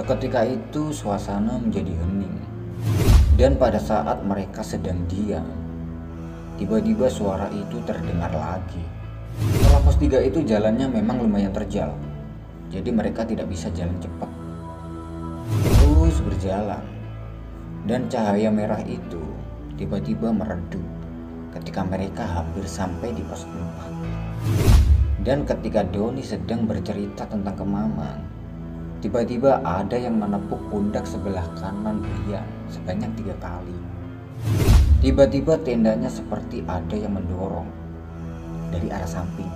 Seketika itu suasana menjadi hening. Dan pada saat mereka sedang diam, tiba-tiba suara itu terdengar lagi. Setelah pos 3 itu jalannya memang lumayan terjal. Jadi mereka tidak bisa jalan cepat. Terus berjalan. Dan cahaya merah itu tiba-tiba meredup ketika mereka hampir sampai di pos 4. Dan ketika Doni sedang bercerita tentang kemaman, tiba-tiba ada yang menepuk pundak sebelah kanan Brian sebanyak tiga kali. Tiba-tiba tendanya seperti ada yang mendorong dari arah samping.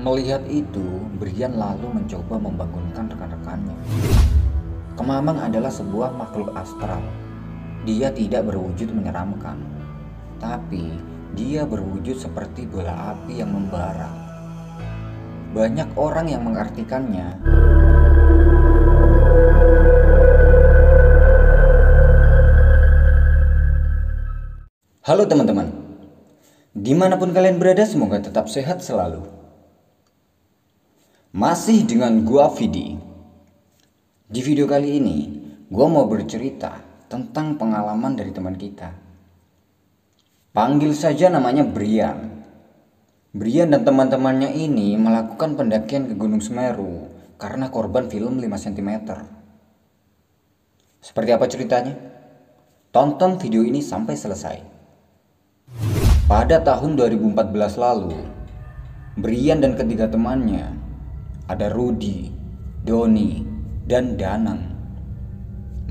Melihat itu, Brian lalu mencoba membangunkan rekan-rekannya. Kemamang adalah sebuah makhluk astral. Dia tidak berwujud menyeramkan, tapi dia berwujud seperti bola api yang membara. Banyak orang yang mengartikannya Halo teman-teman, di mana pun kalian berada semoga tetap sehat selalu. Masih dengan gua Vidi. Di video kali ini, gua mau bercerita tentang pengalaman dari teman kita. Panggil saja namanya Brian. Brian dan teman-temannya ini melakukan pendakian ke Gunung Semeru karena korban film 5 cm. Seperti apa ceritanya? Tonton video ini sampai selesai. Pada tahun 2014 lalu, Brian dan ketiga temannya, ada Rudy, Doni, dan Danang.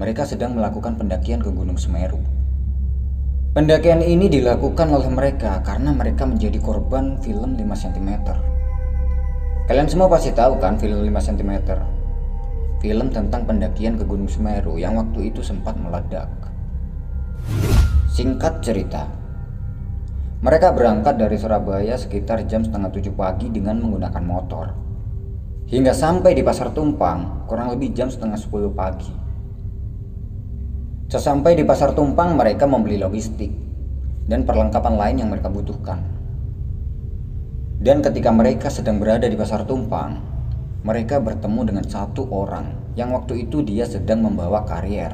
Mereka sedang melakukan pendakian ke Gunung Semeru. Pendakian ini dilakukan oleh mereka karena mereka menjadi korban film 5 cm. Kalian semua pasti tahu kan film 5 cm? Film tentang pendakian ke Gunung Semeru yang waktu itu sempat meledak. Singkat cerita, mereka berangkat dari Surabaya sekitar jam setengah tujuh pagi dengan menggunakan motor. Hingga sampai di Pasar Tumpang kurang lebih jam setengah sepuluh pagi. Sesampai di pasar tumpang mereka membeli logistik dan perlengkapan lain yang mereka butuhkan. Dan ketika mereka sedang berada di pasar tumpang, mereka bertemu dengan satu orang yang waktu itu dia sedang membawa karier.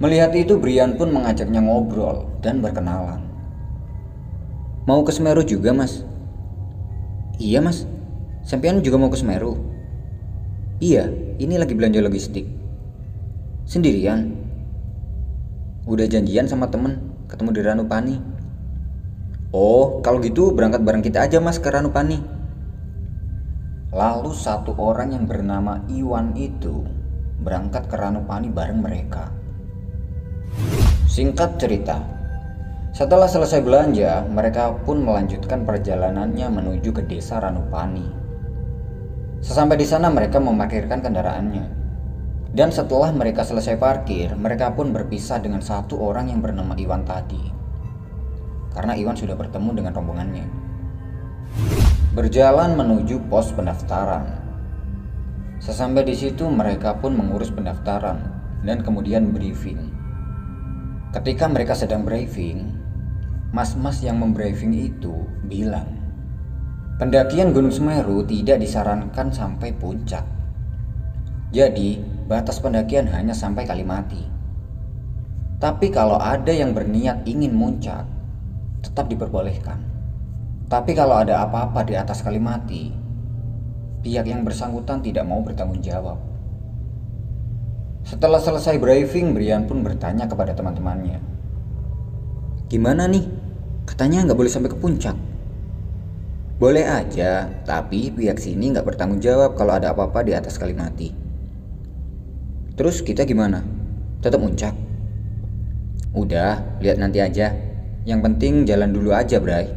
Melihat itu Brian pun mengajaknya ngobrol dan berkenalan. Mau ke Semeru juga mas? Iya mas, Sampian juga mau ke Semeru? Iya, ini lagi belanja logistik. Sendirian? Udah janjian sama temen ketemu di Ranupani. Oh, kalau gitu berangkat bareng kita aja mas ke Ranupani. Lalu satu orang yang bernama Iwan itu berangkat ke Ranupani bareng mereka. Singkat cerita, setelah selesai belanja, mereka pun melanjutkan perjalanannya menuju ke desa Ranupani. Sesampai di sana mereka memarkirkan kendaraannya dan setelah mereka selesai parkir, mereka pun berpisah dengan satu orang yang bernama Iwan tadi. Karena Iwan sudah bertemu dengan rombongannya. Berjalan menuju pos pendaftaran. Sesampai di situ mereka pun mengurus pendaftaran dan kemudian briefing. Ketika mereka sedang briefing, mas-mas yang membriefing itu bilang, pendakian Gunung Semeru tidak disarankan sampai puncak. Jadi, batas pendakian hanya sampai Kalimati. Tapi kalau ada yang berniat ingin muncak, tetap diperbolehkan. Tapi kalau ada apa-apa di atas Kalimati, pihak yang bersangkutan tidak mau bertanggung jawab. Setelah selesai briefing, Brian pun bertanya kepada teman-temannya. Gimana nih? Katanya nggak boleh sampai ke puncak. Boleh aja, tapi pihak sini nggak bertanggung jawab kalau ada apa-apa di atas Kalimati. Terus kita gimana? Tetap muncak? Udah, lihat nanti aja. Yang penting jalan dulu aja, Bray.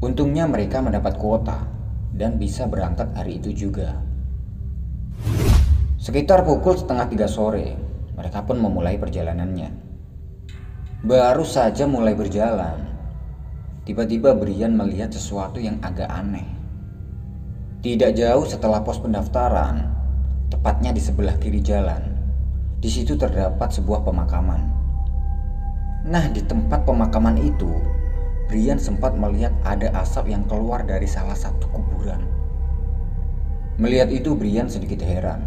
Untungnya mereka mendapat kuota dan bisa berangkat hari itu juga. Sekitar pukul setengah tiga sore, mereka pun memulai perjalanannya. Baru saja mulai berjalan, tiba-tiba Brian melihat sesuatu yang agak aneh. Tidak jauh setelah pos pendaftaran, tepatnya di sebelah kiri jalan. Di situ terdapat sebuah pemakaman. Nah, di tempat pemakaman itu, Brian sempat melihat ada asap yang keluar dari salah satu kuburan. Melihat itu Brian sedikit heran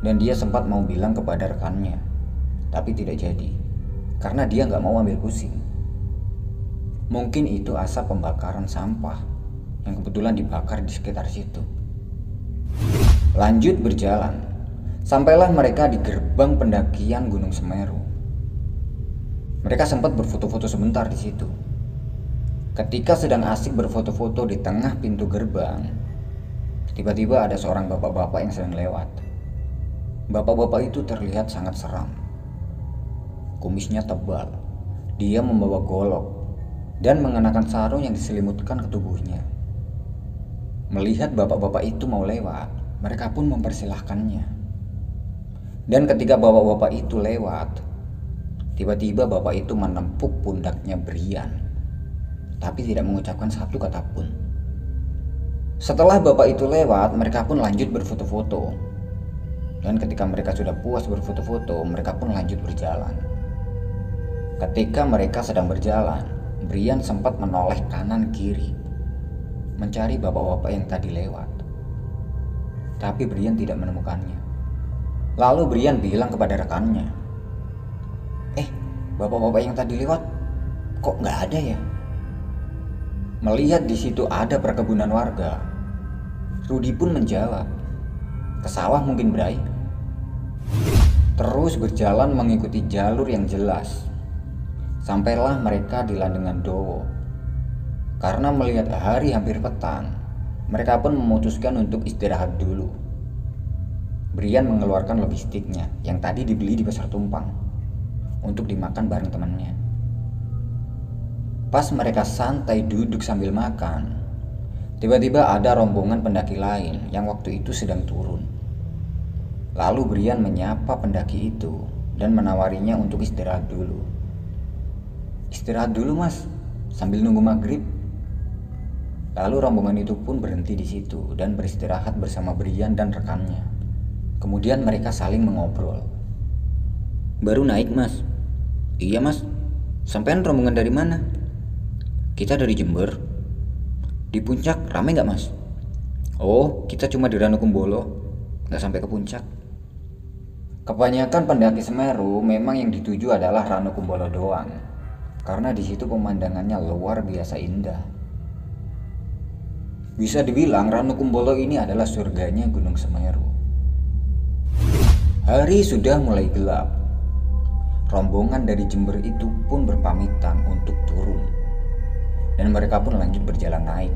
dan dia sempat mau bilang kepada rekannya, tapi tidak jadi karena dia nggak mau ambil pusing. Mungkin itu asap pembakaran sampah yang kebetulan dibakar di sekitar situ. Lanjut berjalan, sampailah mereka di gerbang pendakian Gunung Semeru. Mereka sempat berfoto-foto sebentar di situ. Ketika sedang asik berfoto-foto di tengah pintu gerbang, Tiba-tiba ada seorang bapak-bapak yang sedang lewat. Bapak-bapak itu terlihat sangat seram. Kumisnya tebal. Dia membawa golok dan mengenakan sarung yang diselimutkan ke tubuhnya. Melihat bapak-bapak itu mau lewat, mereka pun mempersilahkannya. Dan ketika bapak-bapak itu lewat, tiba-tiba bapak itu menempuk pundaknya Brian, tapi tidak mengucapkan satu kata pun. Setelah bapak itu lewat, mereka pun lanjut berfoto-foto. Dan ketika mereka sudah puas berfoto-foto, mereka pun lanjut berjalan. Ketika mereka sedang berjalan, Brian sempat menoleh kanan kiri, mencari bapak-bapak yang tadi lewat. Tapi Brian tidak menemukannya. Lalu Brian bilang kepada rekannya, "Eh, bapak-bapak yang tadi lewat, kok nggak ada ya?" Melihat di situ ada perkebunan warga, Rudi pun menjawab, "Ke sawah mungkin, Bray." Terus berjalan mengikuti jalur yang jelas. Sampailah mereka di Landengan Dowo. Karena melihat hari hampir petang, mereka pun memutuskan untuk istirahat dulu. Brian mengeluarkan logistiknya yang tadi dibeli di pasar tumpang untuk dimakan bareng temannya. Pas mereka santai duduk sambil makan, tiba-tiba ada rombongan pendaki lain yang waktu itu sedang turun. Lalu Brian menyapa pendaki itu dan menawarinya untuk istirahat dulu. Istirahat dulu mas, sambil nunggu maghrib. Lalu rombongan itu pun berhenti di situ dan beristirahat bersama Brian dan rekannya. Kemudian mereka saling mengobrol. Baru naik mas? Iya mas. Sampean rombongan dari mana? Kita dari Jember. Di puncak rame nggak mas? Oh, kita cuma di Ranukumbolo, nggak sampai ke puncak. Kebanyakan pendaki Semeru memang yang dituju adalah Ranukumbolo doang, karena di situ pemandangannya luar biasa indah. Bisa dibilang Ranukumbolo ini adalah surganya Gunung Semeru. Hari sudah mulai gelap. Rombongan dari Jember itu pun berpamitan untuk turun dan mereka pun lanjut berjalan naik.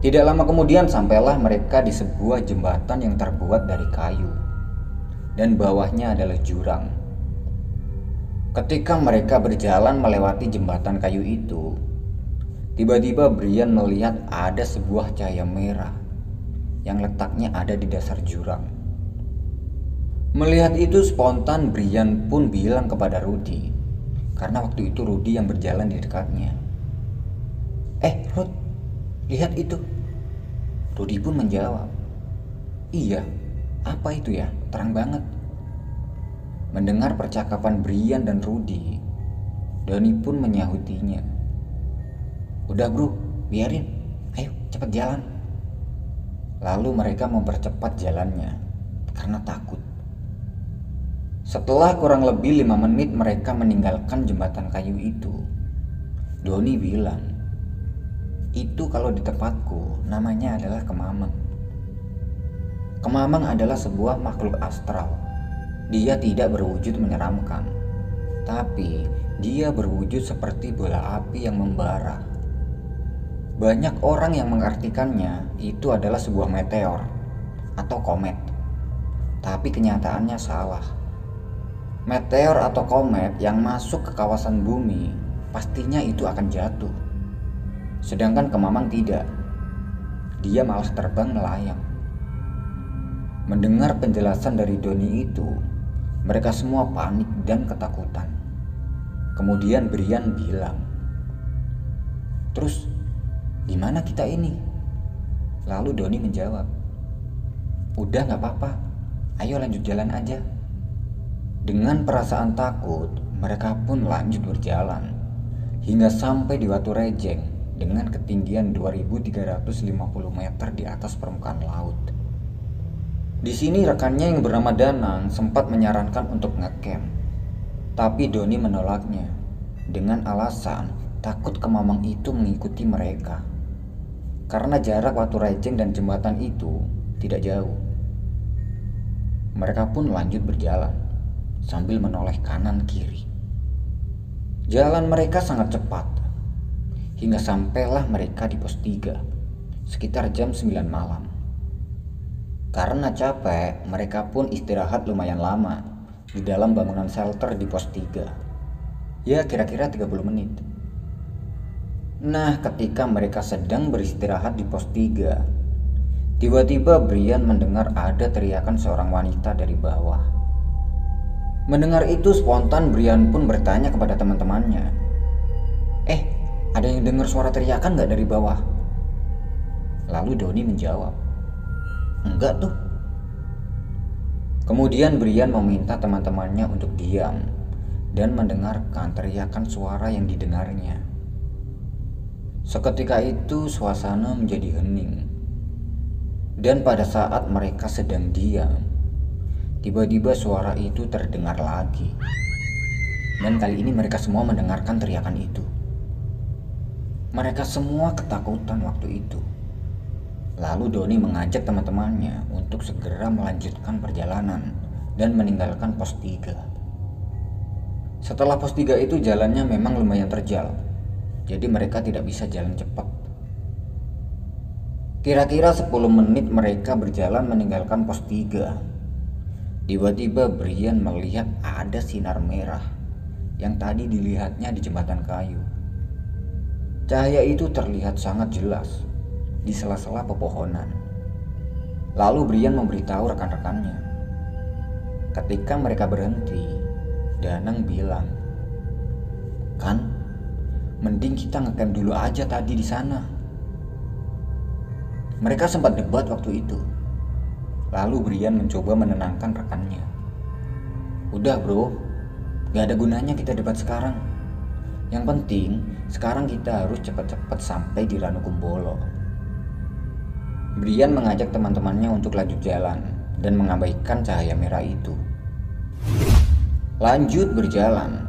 Tidak lama kemudian sampailah mereka di sebuah jembatan yang terbuat dari kayu dan bawahnya adalah jurang. Ketika mereka berjalan melewati jembatan kayu itu, tiba-tiba Brian melihat ada sebuah cahaya merah yang letaknya ada di dasar jurang. Melihat itu spontan Brian pun bilang kepada Rudy karena waktu itu Rudy yang berjalan di dekatnya. Eh, Ruth, lihat itu. Rudy pun menjawab, Iya, apa itu ya? Terang banget. Mendengar percakapan Brian dan Rudy, Doni pun menyahutinya. Udah bro, biarin. Ayo, cepat jalan. Lalu mereka mempercepat jalannya karena takut. Setelah kurang lebih lima menit mereka meninggalkan jembatan kayu itu, Doni bilang, itu kalau di tempatku namanya adalah kemamang. Kemamang adalah sebuah makhluk astral. Dia tidak berwujud menyeramkan, tapi dia berwujud seperti bola api yang membara. Banyak orang yang mengartikannya itu adalah sebuah meteor atau komet. Tapi kenyataannya salah. Meteor atau komet yang masuk ke kawasan bumi pastinya itu akan jatuh Sedangkan Kemamang tidak. Dia malah terbang melayang. Mendengar penjelasan dari Doni itu, mereka semua panik dan ketakutan. Kemudian Brian bilang, Terus, gimana kita ini? Lalu Doni menjawab, Udah gak apa-apa, ayo lanjut jalan aja. Dengan perasaan takut, mereka pun lanjut berjalan hingga sampai di Watu Rejeng dengan ketinggian 2350 meter di atas permukaan laut. Di sini rekannya yang bernama Danang sempat menyarankan untuk ngecamp, tapi Doni menolaknya dengan alasan takut kemamang itu mengikuti mereka. Karena jarak waktu Rejeng dan jembatan itu tidak jauh. Mereka pun lanjut berjalan sambil menoleh kanan kiri. Jalan mereka sangat cepat hingga sampailah mereka di pos 3 sekitar jam 9 malam. Karena capek, mereka pun istirahat lumayan lama di dalam bangunan shelter di pos 3. Ya kira-kira 30 menit. Nah, ketika mereka sedang beristirahat di pos 3, tiba-tiba Brian mendengar ada teriakan seorang wanita dari bawah. Mendengar itu spontan Brian pun bertanya kepada teman-temannya. Eh, ada yang dengar suara teriakan nggak dari bawah? Lalu Doni menjawab, Enggak tuh. Kemudian Brian meminta teman-temannya untuk diam dan mendengarkan teriakan suara yang didengarnya. Seketika itu suasana menjadi hening. Dan pada saat mereka sedang diam, tiba-tiba suara itu terdengar lagi. Dan kali ini mereka semua mendengarkan teriakan itu. Mereka semua ketakutan waktu itu. Lalu Doni mengajak teman-temannya untuk segera melanjutkan perjalanan dan meninggalkan pos 3. Setelah pos 3 itu jalannya memang lumayan terjal, jadi mereka tidak bisa jalan cepat. Kira-kira 10 menit mereka berjalan meninggalkan pos 3. Tiba-tiba Brian melihat ada sinar merah yang tadi dilihatnya di jembatan kayu. Cahaya itu terlihat sangat jelas di sela-sela pepohonan. Lalu Brian memberitahu rekan-rekannya. Ketika mereka berhenti, Danang bilang, "Kan, mending kita ngecamp dulu aja tadi di sana." Mereka sempat debat waktu itu. Lalu Brian mencoba menenangkan rekannya. Udah bro, gak ada gunanya kita debat sekarang. Yang penting, sekarang kita harus cepat-cepat sampai di Ranu Kumbolo. Brian mengajak teman-temannya untuk lanjut jalan dan mengabaikan cahaya merah itu. Lanjut berjalan.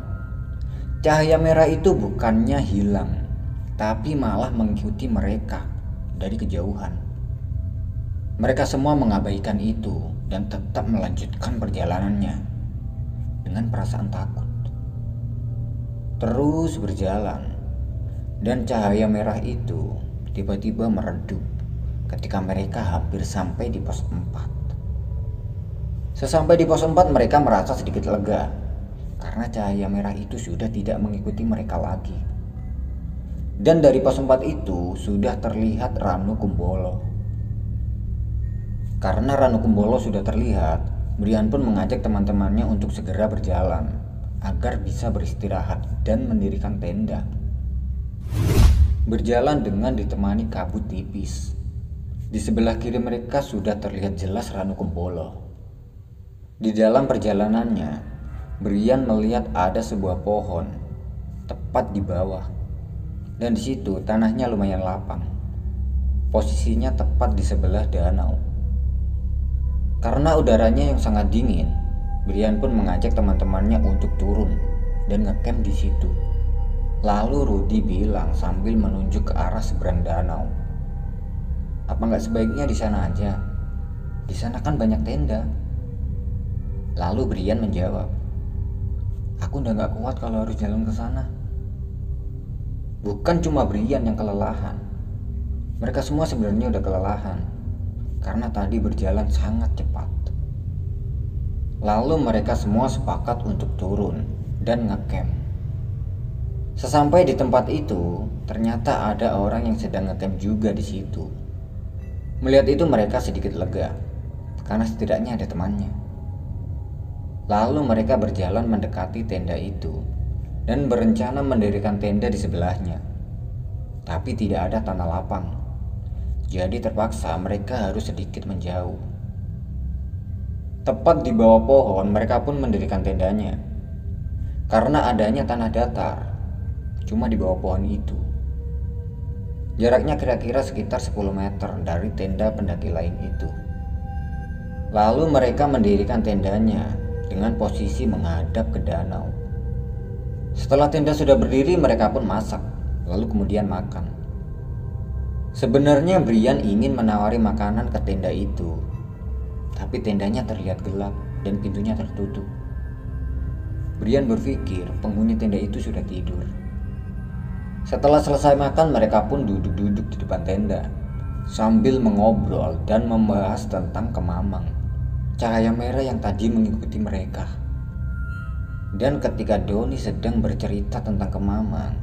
Cahaya merah itu bukannya hilang, tapi malah mengikuti mereka dari kejauhan. Mereka semua mengabaikan itu dan tetap melanjutkan perjalanannya dengan perasaan takut. Terus berjalan, dan cahaya merah itu tiba-tiba meredup ketika mereka hampir sampai di pos 4. Sesampai di pos 4 mereka merasa sedikit lega karena cahaya merah itu sudah tidak mengikuti mereka lagi. Dan dari pos 4 itu sudah terlihat Ranu Kumbolo. Karena Ranu Kumbolo sudah terlihat, Brian pun mengajak teman-temannya untuk segera berjalan agar bisa beristirahat dan mendirikan tenda. Berjalan dengan ditemani kabut tipis. Di sebelah kiri mereka sudah terlihat jelas Ranu Kumbolo. Di dalam perjalanannya, Brian melihat ada sebuah pohon tepat di bawah. Dan di situ tanahnya lumayan lapang. Posisinya tepat di sebelah danau. Karena udaranya yang sangat dingin, Brian pun mengajak teman-temannya untuk turun dan ngecamp di situ. Lalu Rudy bilang sambil menunjuk ke arah seberang danau. Apa nggak sebaiknya di sana aja? Di sana kan banyak tenda. Lalu Brian menjawab, Aku udah nggak kuat kalau harus jalan ke sana. Bukan cuma Brian yang kelelahan. Mereka semua sebenarnya udah kelelahan karena tadi berjalan sangat cepat. Lalu mereka semua sepakat untuk turun dan ngecamp. Sesampai di tempat itu, ternyata ada orang yang sedang ngecamp juga di situ. Melihat itu mereka sedikit lega, karena setidaknya ada temannya. Lalu mereka berjalan mendekati tenda itu dan berencana mendirikan tenda di sebelahnya. Tapi tidak ada tanah lapang. Jadi terpaksa mereka harus sedikit menjauh. Tepat di bawah pohon mereka pun mendirikan tendanya. Karena adanya tanah datar, cuma di bawah pohon itu. Jaraknya kira-kira sekitar 10 meter dari tenda pendaki lain itu. Lalu mereka mendirikan tendanya dengan posisi menghadap ke danau. Setelah tenda sudah berdiri, mereka pun masak, lalu kemudian makan. Sebenarnya Brian ingin menawari makanan ke tenda itu, tapi tendanya terlihat gelap dan pintunya tertutup. Brian berpikir penghuni tenda itu sudah tidur. Setelah selesai makan, mereka pun duduk-duduk di depan tenda sambil mengobrol dan membahas tentang kemamang, cahaya merah yang tadi mengikuti mereka. Dan ketika Doni sedang bercerita tentang kemamang,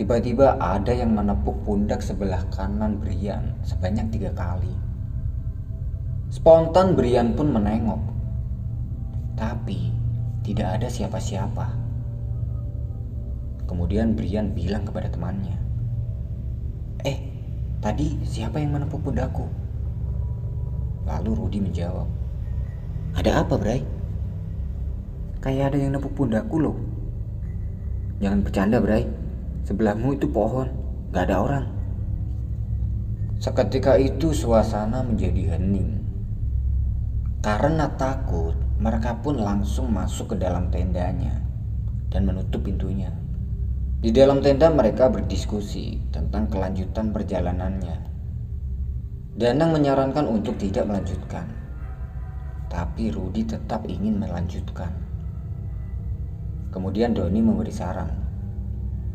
tiba-tiba ada yang menepuk pundak sebelah kanan Brian sebanyak tiga kali. Spontan Brian pun menengok, tapi tidak ada siapa-siapa. Kemudian Brian bilang kepada temannya, "Eh, tadi siapa yang menepuk pundakku?" Lalu Rudy menjawab, "Ada apa, Bray?" "Kayak ada yang nepuk pundakku loh." "Jangan bercanda, Bray. Sebelahmu itu pohon, gak ada orang." Seketika itu suasana menjadi hening. Karena takut, mereka pun langsung masuk ke dalam tendanya dan menutup pintunya. Di dalam tenda mereka berdiskusi tentang kelanjutan perjalanannya. Danang menyarankan untuk tidak melanjutkan. Tapi Rudi tetap ingin melanjutkan. Kemudian Doni memberi saran.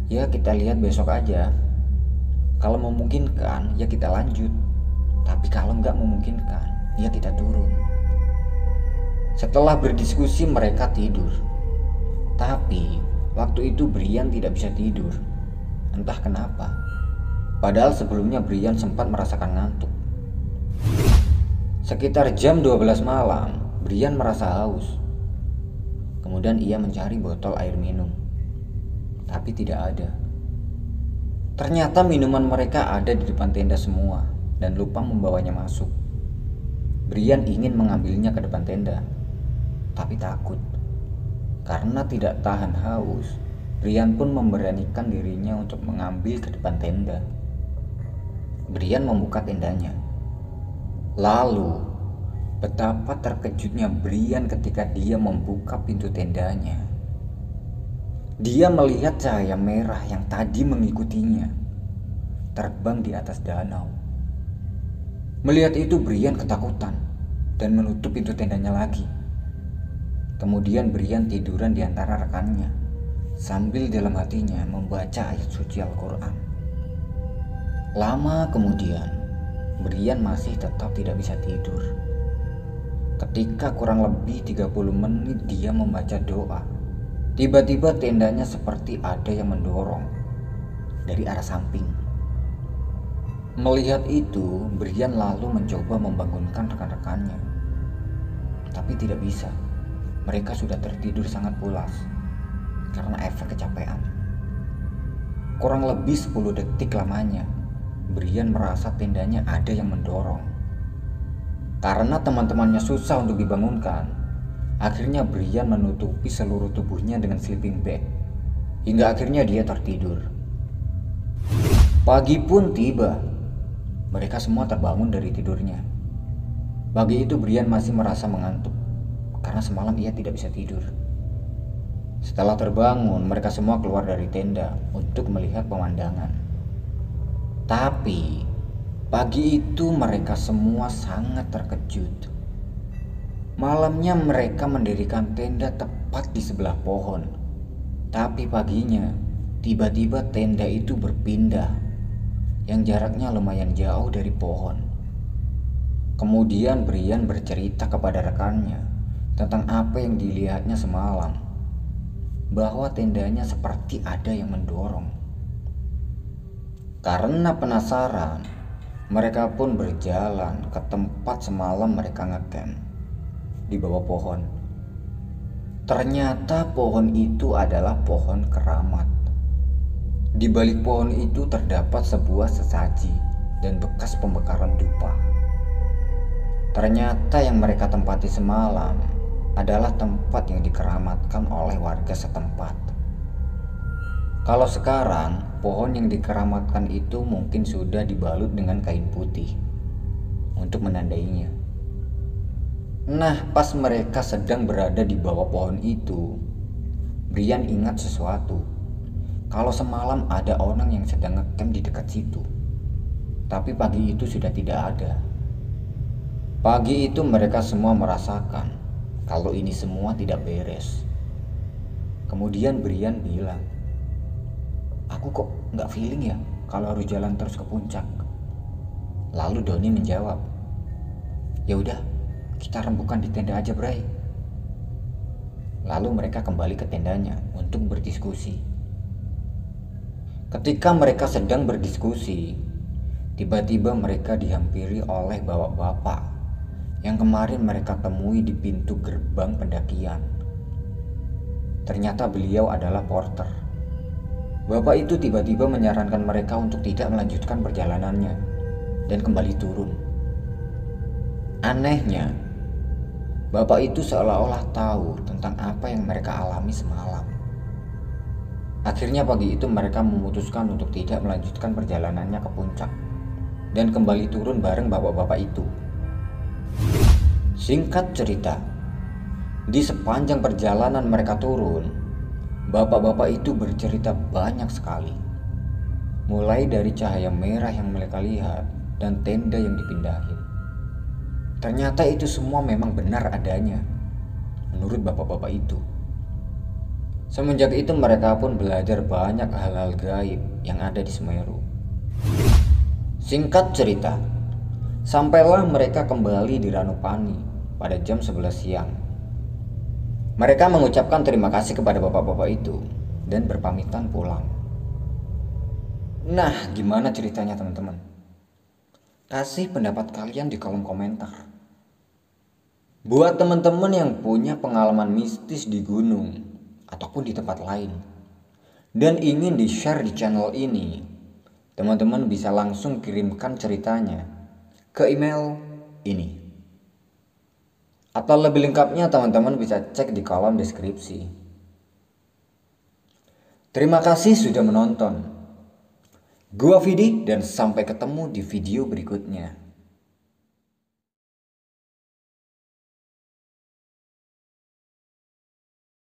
Ya kita lihat besok aja. Kalau memungkinkan ya kita lanjut. Tapi kalau nggak memungkinkan ya kita turun. Setelah berdiskusi mereka tidur. Tapi Waktu itu Brian tidak bisa tidur. Entah kenapa. Padahal sebelumnya Brian sempat merasakan ngantuk. Sekitar jam 12 malam, Brian merasa haus. Kemudian ia mencari botol air minum. Tapi tidak ada. Ternyata minuman mereka ada di depan tenda semua dan lupa membawanya masuk. Brian ingin mengambilnya ke depan tenda, tapi takut. Karena tidak tahan haus, Brian pun memberanikan dirinya untuk mengambil ke depan tenda. Brian membuka tendanya. Lalu, betapa terkejutnya Brian ketika dia membuka pintu tendanya. Dia melihat cahaya merah yang tadi mengikutinya terbang di atas danau. Melihat itu Brian ketakutan dan menutup pintu tendanya lagi. Kemudian Brian tiduran di antara rekannya sambil dalam hatinya membaca ayat suci Al-Quran. Lama kemudian, Brian masih tetap tidak bisa tidur. Ketika kurang lebih 30 menit dia membaca doa, tiba-tiba tendanya seperti ada yang mendorong dari arah samping. Melihat itu, Brian lalu mencoba membangunkan rekan-rekannya, tapi tidak bisa mereka sudah tertidur sangat pulas karena efek kecapean. Kurang lebih 10 detik lamanya, Brian merasa tendanya ada yang mendorong. Karena teman-temannya susah untuk dibangunkan, akhirnya Brian menutupi seluruh tubuhnya dengan sleeping bag. Hingga akhirnya dia tertidur. Pagi pun tiba. Mereka semua terbangun dari tidurnya. Pagi itu Brian masih merasa mengantuk karena semalam ia tidak bisa tidur. Setelah terbangun, mereka semua keluar dari tenda untuk melihat pemandangan. Tapi pagi itu mereka semua sangat terkejut. Malamnya mereka mendirikan tenda tepat di sebelah pohon. Tapi paginya, tiba-tiba tenda itu berpindah yang jaraknya lumayan jauh dari pohon. Kemudian Brian bercerita kepada rekannya tentang apa yang dilihatnya semalam, bahwa tendanya seperti ada yang mendorong. Karena penasaran, mereka pun berjalan ke tempat semalam mereka ngecamp di bawah pohon. Ternyata pohon itu adalah pohon keramat. Di balik pohon itu terdapat sebuah sesaji dan bekas pembakaran dupa. Ternyata yang mereka tempati semalam adalah tempat yang dikeramatkan oleh warga setempat. Kalau sekarang pohon yang dikeramatkan itu mungkin sudah dibalut dengan kain putih untuk menandainya. Nah, pas mereka sedang berada di bawah pohon itu, Brian ingat sesuatu. Kalau semalam ada orang yang sedang ngecamp di dekat situ. Tapi pagi itu sudah tidak ada. Pagi itu mereka semua merasakan kalau ini semua tidak beres. Kemudian Brian bilang, Aku kok nggak feeling ya kalau harus jalan terus ke puncak. Lalu Doni menjawab, Ya udah, kita rembukan di tenda aja, Bray. Lalu mereka kembali ke tendanya untuk berdiskusi. Ketika mereka sedang berdiskusi, tiba-tiba mereka dihampiri oleh bapak-bapak yang kemarin mereka temui di pintu gerbang pendakian. Ternyata beliau adalah porter Bapak itu tiba-tiba menyarankan mereka untuk tidak melanjutkan perjalanannya dan kembali turun. Anehnya, bapak itu seolah-olah tahu tentang apa yang mereka alami semalam. Akhirnya pagi itu mereka memutuskan untuk tidak melanjutkan perjalanannya ke puncak dan kembali turun bareng bapak-bapak itu. Singkat cerita, di sepanjang perjalanan mereka turun, Bapak-bapak itu bercerita banyak sekali. Mulai dari cahaya merah yang mereka lihat dan tenda yang dipindahin. Ternyata itu semua memang benar adanya. Menurut bapak-bapak itu. Semenjak itu mereka pun belajar banyak hal-hal gaib yang ada di Semeru. Singkat cerita, sampailah mereka kembali di Ranupani pada jam 11 siang mereka mengucapkan terima kasih kepada bapak-bapak itu dan berpamitan pulang. Nah, gimana ceritanya teman-teman? Kasih pendapat kalian di kolom komentar. Buat teman-teman yang punya pengalaman mistis di gunung ataupun di tempat lain dan ingin di-share di channel ini, teman-teman bisa langsung kirimkan ceritanya ke email ini. Atau lebih lengkapnya teman-teman bisa cek di kolom deskripsi. Terima kasih sudah menonton. Gua Vidi dan sampai ketemu di video berikutnya.